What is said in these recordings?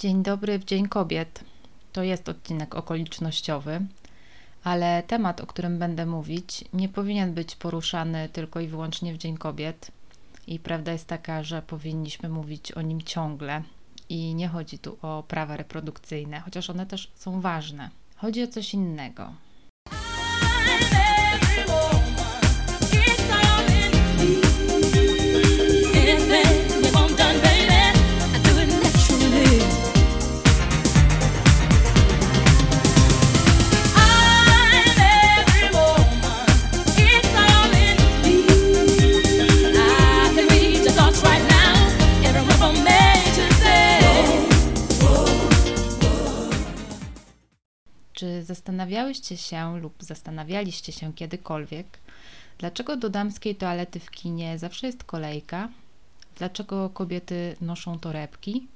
Dzień dobry w Dzień Kobiet. To jest odcinek okolicznościowy, ale temat, o którym będę mówić, nie powinien być poruszany tylko i wyłącznie w Dzień Kobiet. I prawda jest taka, że powinniśmy mówić o nim ciągle. I nie chodzi tu o prawa reprodukcyjne, chociaż one też są ważne. Chodzi o coś innego. Zastanawiałyście się lub zastanawialiście się kiedykolwiek, dlaczego do damskiej toalety w kinie zawsze jest kolejka? Dlaczego kobiety noszą torebki?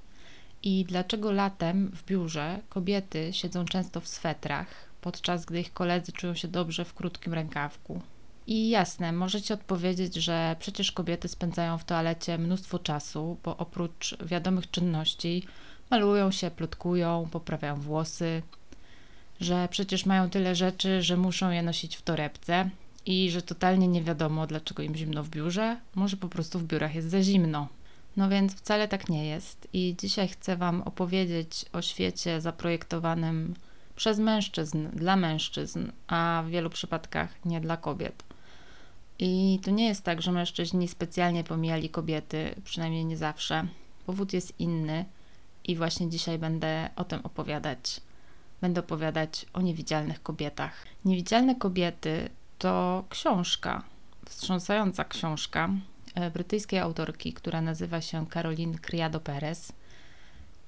I dlaczego latem w biurze kobiety siedzą często w swetrach, podczas gdy ich koledzy czują się dobrze w krótkim rękawku? I jasne, możecie odpowiedzieć, że przecież kobiety spędzają w toalecie mnóstwo czasu, bo oprócz wiadomych czynności malują się, plotkują, poprawiają włosy, że przecież mają tyle rzeczy, że muszą je nosić w torebce i że totalnie nie wiadomo, dlaczego im zimno w biurze. Może po prostu w biurach jest za zimno. No więc wcale tak nie jest. I dzisiaj chcę Wam opowiedzieć o świecie zaprojektowanym przez mężczyzn, dla mężczyzn, a w wielu przypadkach nie dla kobiet. I to nie jest tak, że mężczyźni specjalnie pomijali kobiety, przynajmniej nie zawsze. Powód jest inny i właśnie dzisiaj będę o tym opowiadać będę opowiadać o niewidzialnych kobietach. Niewidzialne kobiety to książka, wstrząsająca książka e, brytyjskiej autorki, która nazywa się Caroline Criado Perez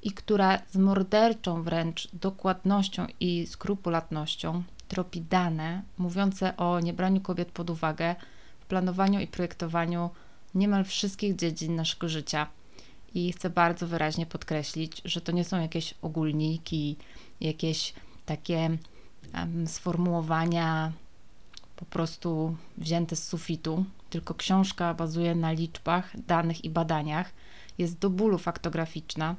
i która z morderczą wręcz dokładnością i skrupulatnością tropi dane mówiące o niebraniu kobiet pod uwagę w planowaniu i projektowaniu niemal wszystkich dziedzin naszego życia. I chcę bardzo wyraźnie podkreślić, że to nie są jakieś ogólniki, jakieś takie um, sformułowania po prostu wzięte z sufitu, tylko książka bazuje na liczbach, danych i badaniach. Jest do bólu faktograficzna.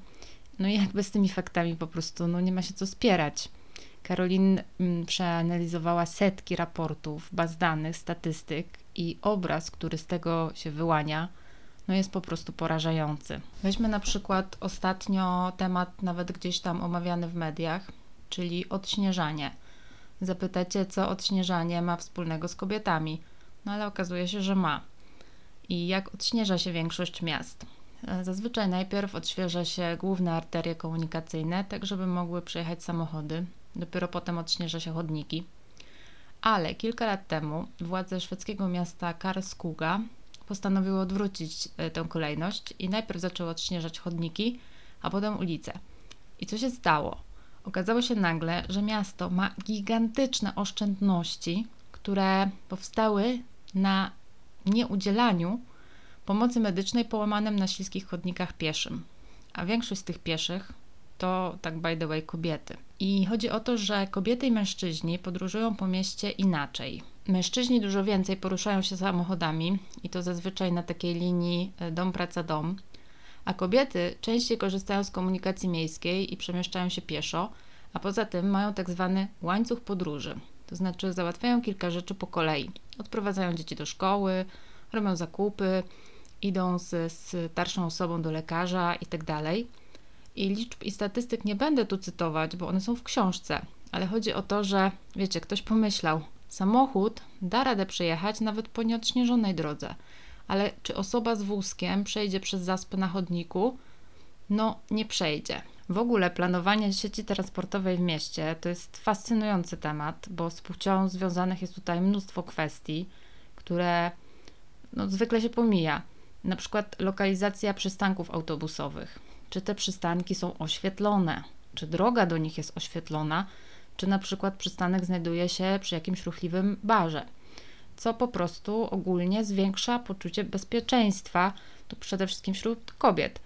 No i jakby z tymi faktami po prostu no nie ma się co spierać. Karolin mm, przeanalizowała setki raportów, baz danych, statystyk i obraz, który z tego się wyłania, no jest po prostu porażający. Weźmy na przykład ostatnio temat nawet gdzieś tam omawiany w mediach, czyli odśnieżanie. Zapytacie, co odśnieżanie ma wspólnego z kobietami, no ale okazuje się, że ma. I jak odśnieża się większość miast? Zazwyczaj najpierw odświeża się główne arterie komunikacyjne, tak żeby mogły przejechać samochody. Dopiero potem odśnieża się chodniki. Ale kilka lat temu władze szwedzkiego miasta Karlskoga postanowiły odwrócić e, tę kolejność i najpierw zaczęły odśnieżać chodniki, a potem ulice. I co się stało? Okazało się nagle, że miasto ma gigantyczne oszczędności, które powstały na nieudzielaniu pomocy medycznej połamanym na śliskich chodnikach pieszym. A większość z tych pieszych to, tak by the way, kobiety. I chodzi o to, że kobiety i mężczyźni podróżują po mieście inaczej. Mężczyźni dużo więcej poruszają się samochodami i to zazwyczaj na takiej linii e, dom-praca-dom, a kobiety częściej korzystają z komunikacji miejskiej i przemieszczają się pieszo, a poza tym mają tak zwany łańcuch podróży. To znaczy załatwiają kilka rzeczy po kolei. Odprowadzają dzieci do szkoły, robią zakupy, idą z, starszą osobą do lekarza itd. Tak I liczb i statystyk nie będę tu cytować, bo one są w książce, ale chodzi o to, że wiecie, ktoś pomyślał, samochód da radę przejechać nawet po nieodśnieżonej drodze, ale czy osoba z wózkiem przejdzie przez zaspę na chodniku? No, nie przejdzie. W ogóle planowanie sieci transportowej w mieście to jest fascynujący temat, bo z płcią związanych jest tutaj mnóstwo kwestii, które no, zwykle się pomija. Na przykład lokalizacja przystanków autobusowych. Czy te przystanki są oświetlone? Czy droga do nich jest oświetlona? Czy na przykład przystanek znajduje się przy jakimś ruchliwym barze? Co po prostu ogólnie zwiększa poczucie bezpieczeństwa, to przede wszystkim wśród kobiet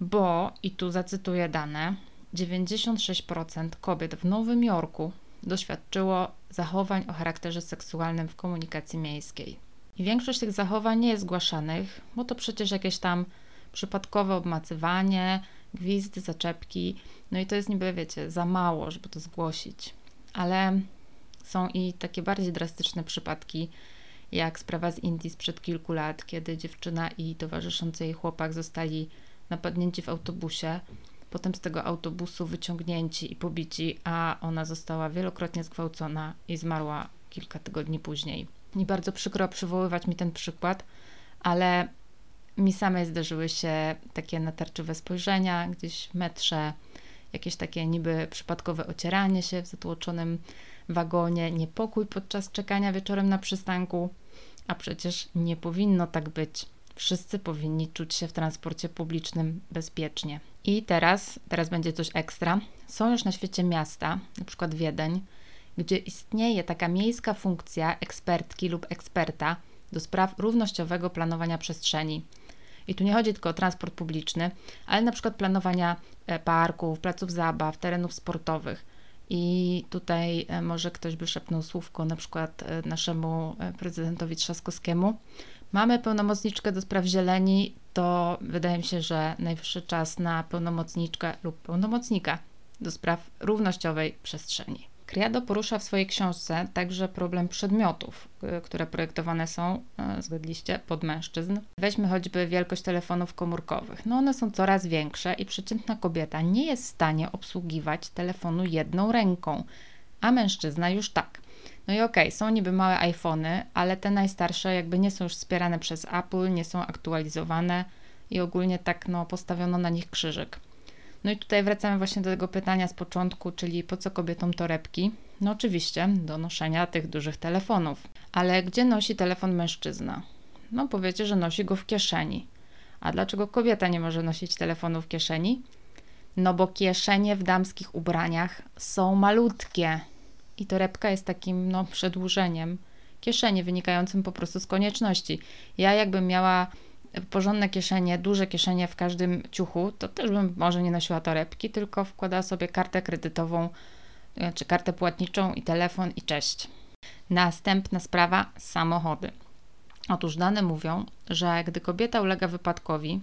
bo, i tu zacytuję dane, 96% kobiet w Nowym Jorku doświadczyło zachowań o charakterze seksualnym w komunikacji miejskiej. I większość tych zachowań nie jest zgłaszanych, bo to przecież jakieś tam przypadkowe obmacywanie, gwizdy, zaczepki. No i to jest niby, wiecie, za mało, żeby to zgłosić. Ale są i takie bardziej drastyczne przypadki, jak sprawa z Indii sprzed kilku lat, kiedy dziewczyna i towarzyszący jej chłopak zostali napadnięci w autobusie, potem z tego autobusu wyciągnięci i pobici, a ona została wielokrotnie zgwałcona i zmarła kilka tygodni później. I bardzo przykro przywoływać mi ten przykład, ale mi samej zdarzyły się takie natarczywe spojrzenia gdzieś w metrze, jakieś takie niby przypadkowe ocieranie się w zatłoczonym wagonie, niepokój podczas czekania wieczorem na przystanku, a przecież nie powinno tak być. Wszyscy powinni czuć się w transporcie publicznym bezpiecznie. I teraz, teraz będzie coś ekstra. Są już na świecie miasta, na przykład Wiedeń, gdzie istnieje taka miejska funkcja ekspertki lub eksperta do spraw równościowego planowania przestrzeni. I tu nie chodzi tylko o transport publiczny, ale na przykład planowania e, parków, placów zabaw, terenów sportowych. I tutaj e, może ktoś by szepnął słówko na przykład e, naszemu prezydentowi Trzaskowskiemu. Mamy pełnomocniczkę do spraw zieleni, to wydaje mi się, że najwyższy czas na pełnomocniczkę lub pełnomocnika do spraw równościowej przestrzeni. Criado porusza w swojej książce także problem przedmiotów, y, które projektowane są, y, zgodliście, pod mężczyzn. Weźmy choćby wielkość telefonów komórkowych. No one są coraz większe i przeciętna kobieta nie jest w stanie obsługiwać telefonu jedną ręką, a mężczyzna już tak. No i okej, okay, są niby małe iPhony, ale te najstarsze jakby nie są już wspierane przez Apple, nie są aktualizowane i ogólnie tak no postawiono na nich krzyżyk. No i tutaj wracamy właśnie do tego pytania z początku, czyli po co kobietom torebki? No oczywiście do noszenia tych dużych telefonów. Ale gdzie nosi telefon mężczyzna? No powiecie, że nosi go w kieszeni. A dlaczego kobieta nie może nosić telefonu w kieszeni? No bo kieszenie w damskich ubraniach są malutkie i torebka jest takim no, przedłużeniem kieszeni wynikającym po prostu z konieczności. Ja jakbym miała porządne kieszenie, duże kieszenie w każdym ciuchu, to też bym może nie nosiła torebki, tylko wkładała sobie kartę kredytową e, czy kartę płatniczą i telefon i cześć. Następna sprawa samochody. Otóż dane mówią, że gdy kobieta ulega wypadkowi,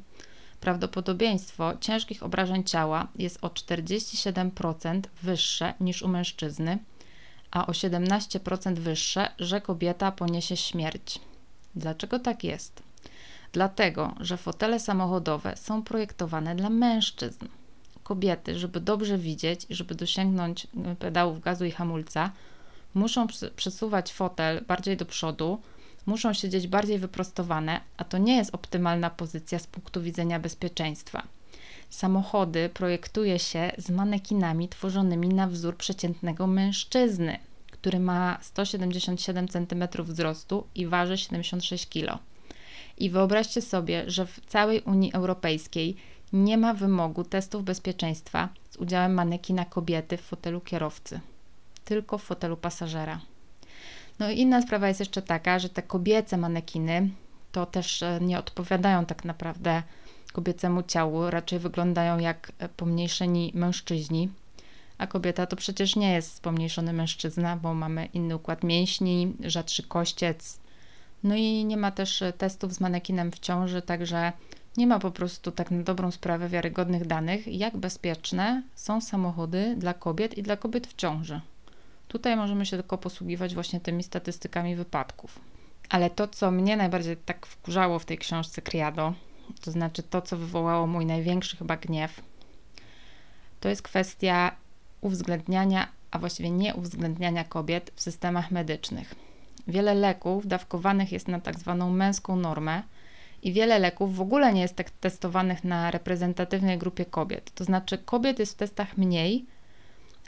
prawdopodobieństwo ciężkich obrażeń ciała jest o 47% wyższe niż u mężczyzny, a o 17% wyższe, że kobieta poniesie śmierć. Dlaczego tak jest? Dlatego, że fotele samochodowe są projektowane dla mężczyzn. Kobiety, żeby dobrze widzieć i żeby dosięgnąć e, pedałów gazu i hamulca, muszą przesuwać fotel bardziej do przodu, muszą siedzieć bardziej wyprostowane, a to nie jest optymalna pozycja z punktu widzenia bezpieczeństwa. Samochody projektuje się z manekinami tworzonymi na wzór przeciętnego mężczyzny, który ma 177 cm wzrostu i waży 76 kg. I wyobraźcie sobie, że w całej Unii Europejskiej nie ma wymogu testów bezpieczeństwa z udziałem manekina kobiety w fotelu kierowcy, tylko w fotelu pasażera. No i inna sprawa jest jeszcze taka, że te kobiece manekiny to też e, nie odpowiadają tak naprawdę kobiecemu ciału, raczej wyglądają jak e, pomniejszeni mężczyźni, a kobieta to przecież nie jest pomniejszony mężczyzna, bo mamy inny układ mięśni, rzadszy kościec, no i nie ma też e, testów z manekinem w ciąży, także nie ma po prostu tak na dobrą sprawę wiarygodnych danych, jak bezpieczne są samochody dla kobiet i dla kobiet w ciąży. Tutaj możemy się tylko posługiwać właśnie tymi statystykami wypadków. Ale to, co mnie najbardziej tak wkurzało w tej książce Criado, to znaczy to, co wywołało mój największy chyba gniew, to jest kwestia uwzględniania, a właściwie nie uwzględniania kobiet w systemach medycznych. Wiele leków dawkowanych jest na tak zwaną męską normę i wiele leków w ogóle nie jest tak testowanych na reprezentatywnej grupie kobiet. To znaczy, kobiet jest w testach mniej,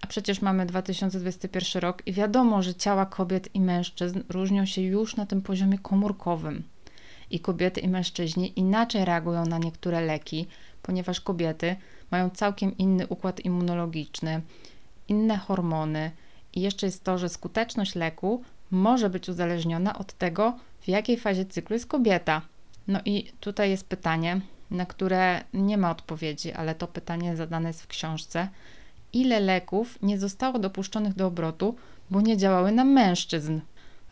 a przecież mamy 2021 rok i wiadomo, że ciała kobiet i mężczyzn różnią się już na tym poziomie komórkowym. I kobiety i mężczyźni inaczej reagują na niektóre leki, ponieważ kobiety mają całkiem inny układ immunologiczny, inne hormony. I jeszcze jest to, że skuteczność leku może być uzależniona od tego, w jakiej fazie cyklu jest kobieta. No i tutaj jest pytanie, na które nie ma odpowiedzi, ale to pytanie zadane jest w książce. Ile leków nie zostało dopuszczonych do obrotu, bo nie działały na mężczyzn?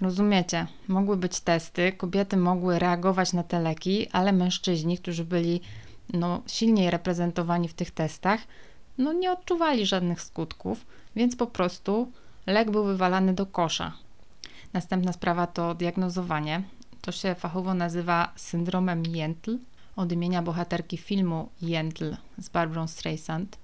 Rozumiecie? Mogły być testy, kobiety mogły reagować na te leki, ale mężczyźni, którzy byli no, silniej reprezentowani w tych testach, no, nie odczuwali żadnych skutków, więc po prostu lek był wywalany do kosza. Następna sprawa to diagnozowanie. To się fachowo nazywa syndromem Jentl, od imienia bohaterki filmu Jentl z Barbara Streisand,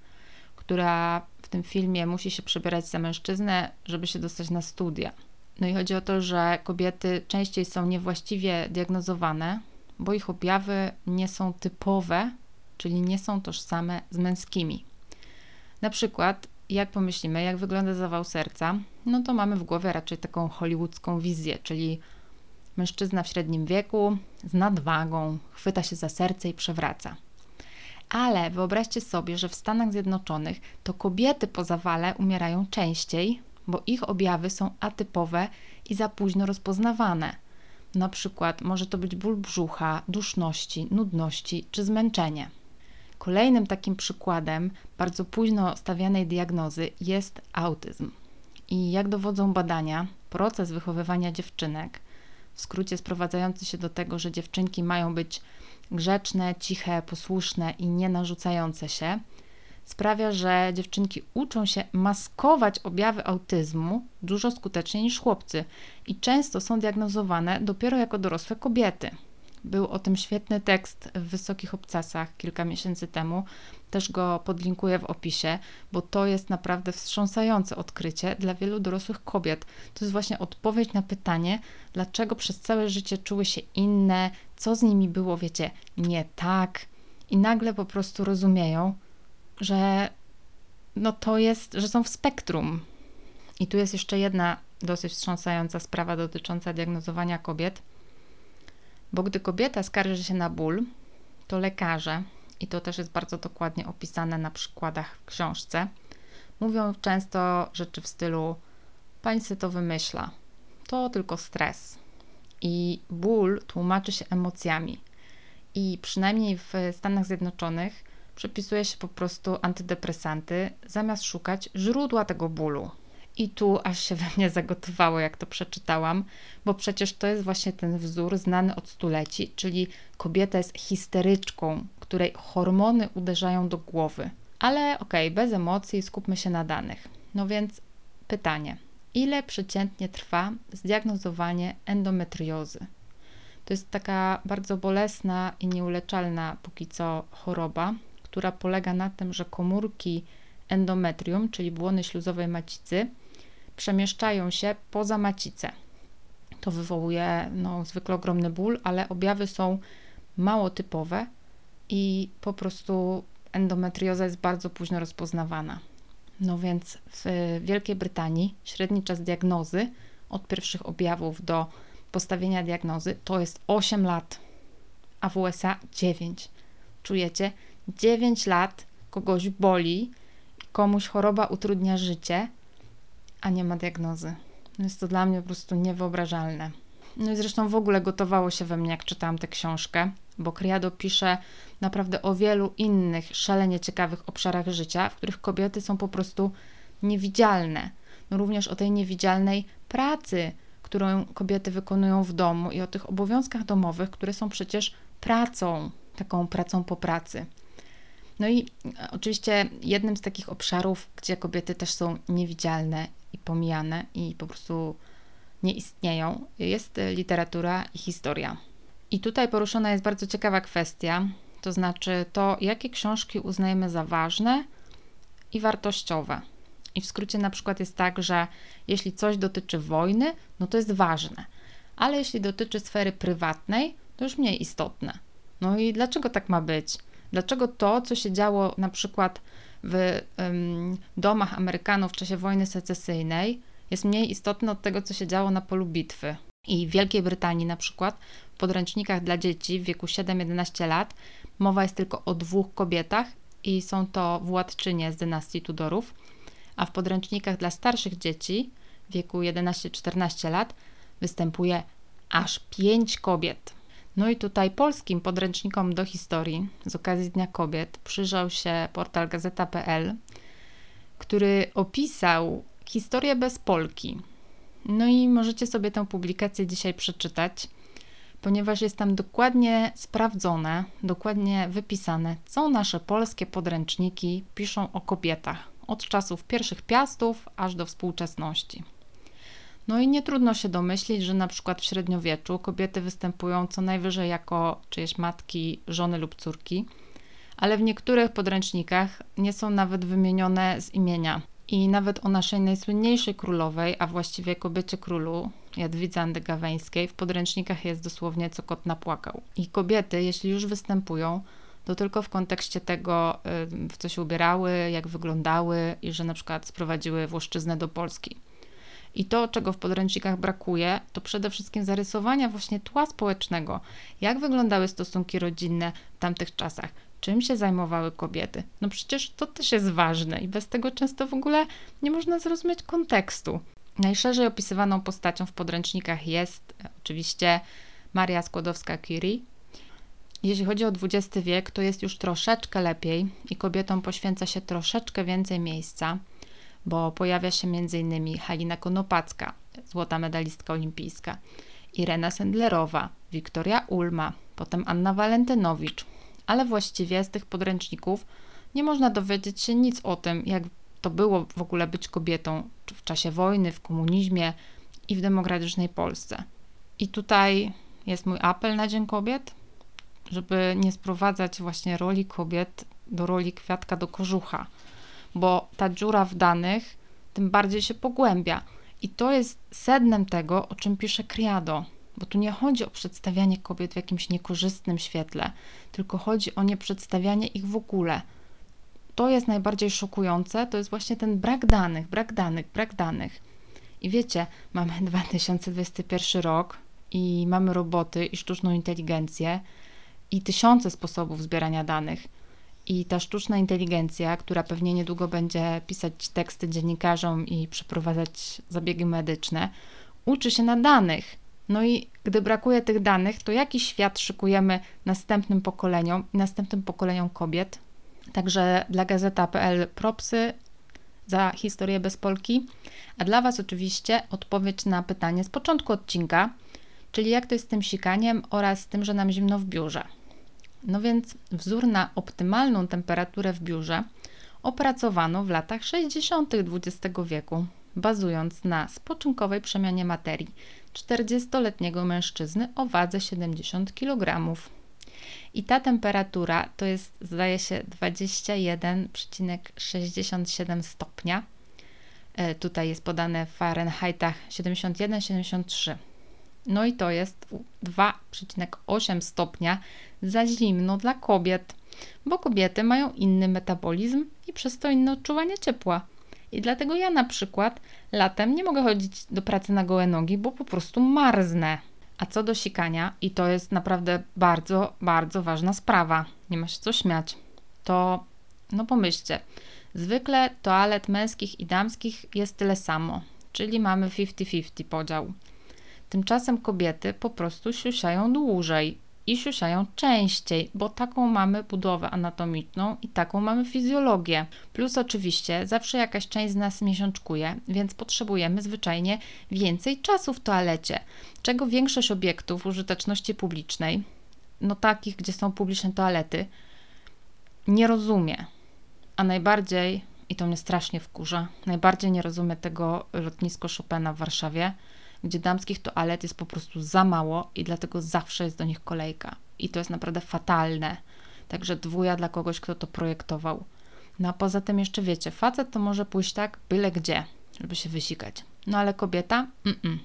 która w tym filmie musi się przebierać za mężczyznę, żeby się dostać na studia. No i chodzi o to, że kobiety częściej są niewłaściwie diagnozowane, bo ich objawy nie są typowe, czyli nie są tożsame z męskimi. Na przykład, jak pomyślimy, jak wygląda zawał serca, no to mamy w głowie raczej taką hollywoodzką wizję, czyli mężczyzna w średnim wieku z nadwagą chwyta się za serce i przewraca. Ale wyobraźcie sobie, że w Stanach Zjednoczonych to kobiety po zawale umierają częściej, bo ich objawy są atypowe i za późno rozpoznawane. Na przykład może to być ból brzucha, duszności, nudności czy zmęczenie. Kolejnym takim przykładem bardzo późno stawianej diagnozy jest autyzm. I jak dowodzą badania, proces wychowywania dziewczynek, w skrócie sprowadzający się do tego, że dziewczynki mają być grzeczne, ciche, posłuszne i nie narzucające się, sprawia, że dziewczynki uczą się maskować objawy autyzmu dużo skuteczniej niż chłopcy i często są diagnozowane dopiero jako dorosłe kobiety. Był o tym świetny tekst w Wysokich Obcasach kilka miesięcy temu. Też go podlinkuję w opisie, bo to jest naprawdę wstrząsające odkrycie dla wielu dorosłych kobiet. To jest właśnie odpowiedź na pytanie, dlaczego przez całe życie czuły się inne, co z nimi było, wiecie, nie tak. I nagle po prostu rozumieją, że no to jest, że są w spektrum. I tu jest jeszcze jedna dosyć wstrząsająca sprawa dotycząca diagnozowania kobiet bo gdy kobieta skarży się na ból, to lekarze, i to też jest bardzo dokładnie opisane na przykładach w książce, mówią często rzeczy w stylu: Pani sobie to wymyśla, to tylko stres. I ból tłumaczy się emocjami. I przynajmniej w Stanach Zjednoczonych przepisuje się po prostu antydepresanty, zamiast szukać źródła tego bólu. I tu aż się we mnie zagotowało, jak to przeczytałam, bo przecież to jest właśnie ten wzór znany od stuleci, czyli kobieta jest histeryczką, której hormony uderzają do głowy. Ale okej, okay, bez emocji, skupmy się na danych. No więc pytanie: ile przeciętnie trwa zdiagnozowanie endometriozy? To jest taka bardzo bolesna i nieuleczalna póki co choroba, która polega na tym, że komórki endometrium, czyli błony śluzowej macicy, przemieszczają się poza macicę. To wywołuje no, zwykle ogromny ból, ale objawy są mało typowe i po prostu endometrioza jest bardzo późno rozpoznawana. No więc w Wielkiej Brytanii średni czas diagnozy od pierwszych objawów do postawienia diagnozy to jest 8 lat, a w USA 9. Czujecie? 9 lat kogoś boli, komuś choroba utrudnia życie, a nie ma diagnozy. No jest to dla mnie po prostu niewyobrażalne. No i zresztą w ogóle gotowało się we mnie, jak czytałam tę książkę, bo Criado pisze naprawdę o wielu innych szalenie ciekawych obszarach życia, w których kobiety są po prostu niewidzialne. No również o tej niewidzialnej pracy, którą kobiety wykonują w domu i o tych obowiązkach domowych, które są przecież pracą, taką pracą po pracy. No i oczywiście jednym z takich obszarów, gdzie kobiety też są niewidzialne i pomijane i po prostu nie istnieją, jest literatura i historia. I tutaj poruszona jest bardzo ciekawa kwestia, to znaczy to, jakie książki uznajemy za ważne i wartościowe. I w skrócie na przykład jest tak, że jeśli coś dotyczy wojny, no to jest ważne, ale jeśli dotyczy sfery prywatnej, to już mniej istotne. No i dlaczego tak ma być? Dlaczego to, co się działo na przykład w domach Amerykanów w czasie wojny secesyjnej, jest mniej istotne od tego, co się działo na polu bitwy? I w Wielkiej Brytanii na przykład w podręcznikach dla dzieci w wieku 7-11 lat mowa jest tylko o dwóch kobietach i są to władczynie z dynastii Tudorów, a w podręcznikach dla starszych dzieci w wieku 11-14 lat występuje aż pięć kobiet. No i tutaj polskim podręcznikom do historii z okazji Dnia Kobiet przyjrzał się portal gazeta.pl, który opisał historię bez Polki. No i możecie sobie tę publikację dzisiaj przeczytać. ponieważ jest tam dokładnie sprawdzone, dokładnie wypisane, co nasze polskie podręczniki piszą o kobietach od czasów pierwszych piastów aż do współczesności. No i nie trudno się domyślić, że na przykład w średniowieczu kobiety występują co najwyżej jako czyjeś matki, żony lub córki, ale w niektórych podręcznikach nie są nawet wymienione z imienia. I nawet o naszej najsłynniejszej królowej, a właściwie kobiecie królu, Jadwidze Andegaweńskiej, w podręcznikach jest dosłownie co kot napłakał. I kobiety, jeśli już występują, to tylko w kontekście tego, w co się ubierały, jak wyglądały i że na przykład sprowadziły włoszczyznę do Polski. I to, czego w podręcznikach brakuje, to przede wszystkim zarysowania właśnie tła społecznego. Jak wyglądały stosunki rodzinne w tamtych czasach? Czym się zajmowały kobiety? No przecież to też jest ważne i bez tego często w ogóle nie można zrozumieć kontekstu. Najszerzej opisywaną postacią w podręcznikach jest e, oczywiście Maria Skłodowska-Curie. Jeśli chodzi o XX wiek, to jest już troszeczkę lepiej i kobietom poświęca się troszeczkę więcej miejsca bo pojawia się m.in. Halina Konopacka, złota medalistka olimpijska, Irena Sendlerowa, Wiktoria Ulma, potem Anna Walentynowicz, ale właściwie z tych podręczników nie można dowiedzieć się nic o tym, jak to było w ogóle być kobietą w czasie wojny, w komunizmie i w demokratycznej Polsce. I tutaj jest mój apel na Dzień Kobiet, żeby nie sprowadzać właśnie roli kobiet do roli kwiatka do kożucha bo ta dziura w danych tym bardziej się pogłębia. I to jest sednem tego, o czym pisze Criado, bo tu nie chodzi o przedstawianie kobiet w jakimś niekorzystnym świetle, tylko chodzi o nieprzedstawianie ich w ogóle. To jest najbardziej szokujące, to jest właśnie ten brak danych, brak danych, brak danych. I wiecie, mamy 2021 rok i mamy roboty i sztuczną inteligencję i tysiące sposobów zbierania danych. I ta sztuczna inteligencja, która pewnie niedługo będzie pisać teksty dziennikarzom i przeprowadzać zabiegi medyczne, uczy się na danych. No i gdy brakuje tych danych, to jaki świat szykujemy następnym pokoleniom i następnym pokoleniom kobiet? Także dla gazeta.pl propsy za historię bez Polki, a dla Was oczywiście odpowiedź na pytanie z początku odcinka, czyli jak to jest z tym sikaniem oraz z tym, że nam zimno w biurze. No więc wzór na optymalną temperaturę w biurze opracowano w latach 60. XX wieku, bazując na spoczynkowej przemianie materii 40-letniego mężczyzny o wadze 70 kg. I ta temperatura to jest, zdaje się, 21,67 stopnia. E, tutaj jest podane w Fahrenheitach 71-73. No i to jest 2,8 stopnia za zimno dla kobiet, bo kobiety mają inny metabolizm i przez to inne odczuwanie ciepła. I dlatego ja na przykład latem nie mogę chodzić do pracy na gołe nogi, bo po prostu marznę. A co do sikania, i to jest naprawdę bardzo, bardzo ważna sprawa, nie ma się co śmiać, to no pomyślcie, zwykle toalet męskich i damskich jest tyle samo, czyli mamy 50-50 podział. Tymczasem kobiety po prostu siusiają dłużej i siusiają częściej, bo taką mamy budowę anatomiczną i taką mamy fizjologię. Plus oczywiście zawsze jakaś część z nas miesiączkuje, więc potrzebujemy zwyczajnie więcej czasu w toalecie, czego większość obiektów użyteczności publicznej, no takich, gdzie są publiczne toalety, nie rozumie. A najbardziej, i to mnie strasznie wkurza, najbardziej nie rozumie tego lotnisko Chopina w Warszawie, gdzie damskich toalet jest po prostu za mało i dlatego zawsze jest do nich kolejka. I to jest naprawdę fatalne. Także dwuja dla kogoś, kto to projektował. No a poza tym jeszcze wiecie, facet to może pójść tak byle gdzie, żeby się wysikać. No ale kobieta? Mm-mm.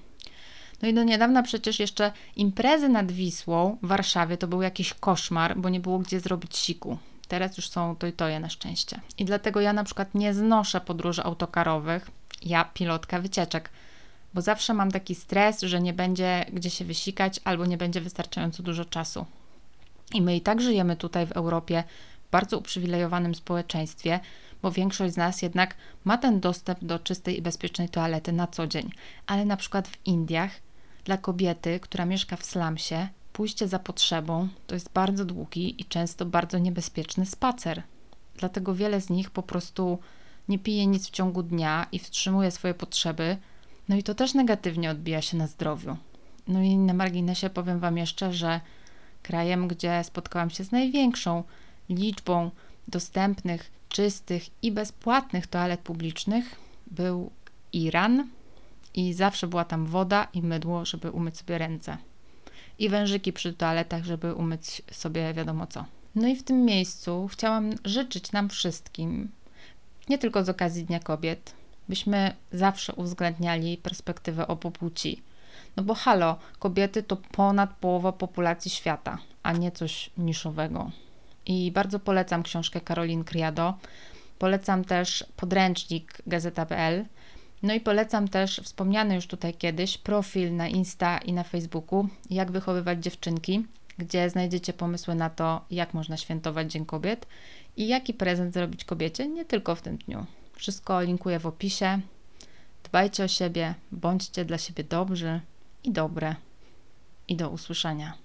No i do niedawna przecież jeszcze imprezy nad Wisłą w Warszawie to był jakiś koszmar, bo nie było gdzie zrobić siku. Teraz już są to i toje na szczęście. I dlatego ja na przykład nie znoszę podróży autokarowych. Ja pilotka wycieczek bo zawsze mam taki stres, że nie będzie gdzie się wysikać albo nie będzie wystarczająco dużo czasu. I my i tak żyjemy tutaj w Europie w bardzo uprzywilejowanym społeczeństwie, bo większość z nas jednak ma ten dostęp do czystej i bezpiecznej toalety na co dzień. Ale na przykład w Indiach dla kobiety, która mieszka w slumsie, pójście za potrzebą to jest bardzo długi i często bardzo niebezpieczny spacer. Dlatego wiele z nich po prostu nie pije nic w ciągu dnia i wstrzymuje swoje potrzeby, no i to też negatywnie odbija się na zdrowiu. No i na marginesie powiem Wam jeszcze, że krajem, gdzie spotkałam się z największą liczbą dostępnych, czystych i bezpłatnych toalet publicznych był Iran i zawsze była tam woda i mydło, żeby umyć sobie ręce. I wężyki przy toaletach, żeby umyć sobie wiadomo co. No i w tym miejscu chciałam życzyć nam wszystkim, nie tylko z okazji Dnia Kobiet, byśmy zawsze uwzględniali perspektywę obu płci. No bo halo, kobiety to ponad połowa populacji świata, a nie coś niszowego. I bardzo polecam książkę Karolin Criado. Polecam też podręcznik Gazeta.pl. No i polecam też wspomniany już tutaj kiedyś profil na Insta i na Facebooku Jak wychowywać dziewczynki, gdzie znajdziecie pomysły na to, jak można świętować Dzień Kobiet i jaki prezent zrobić kobiecie, nie tylko w tym dniu. Wszystko linkuję w opisie. Dbajcie o siebie, bądźcie dla siebie dobrzy i dobre. I do usłyszenia.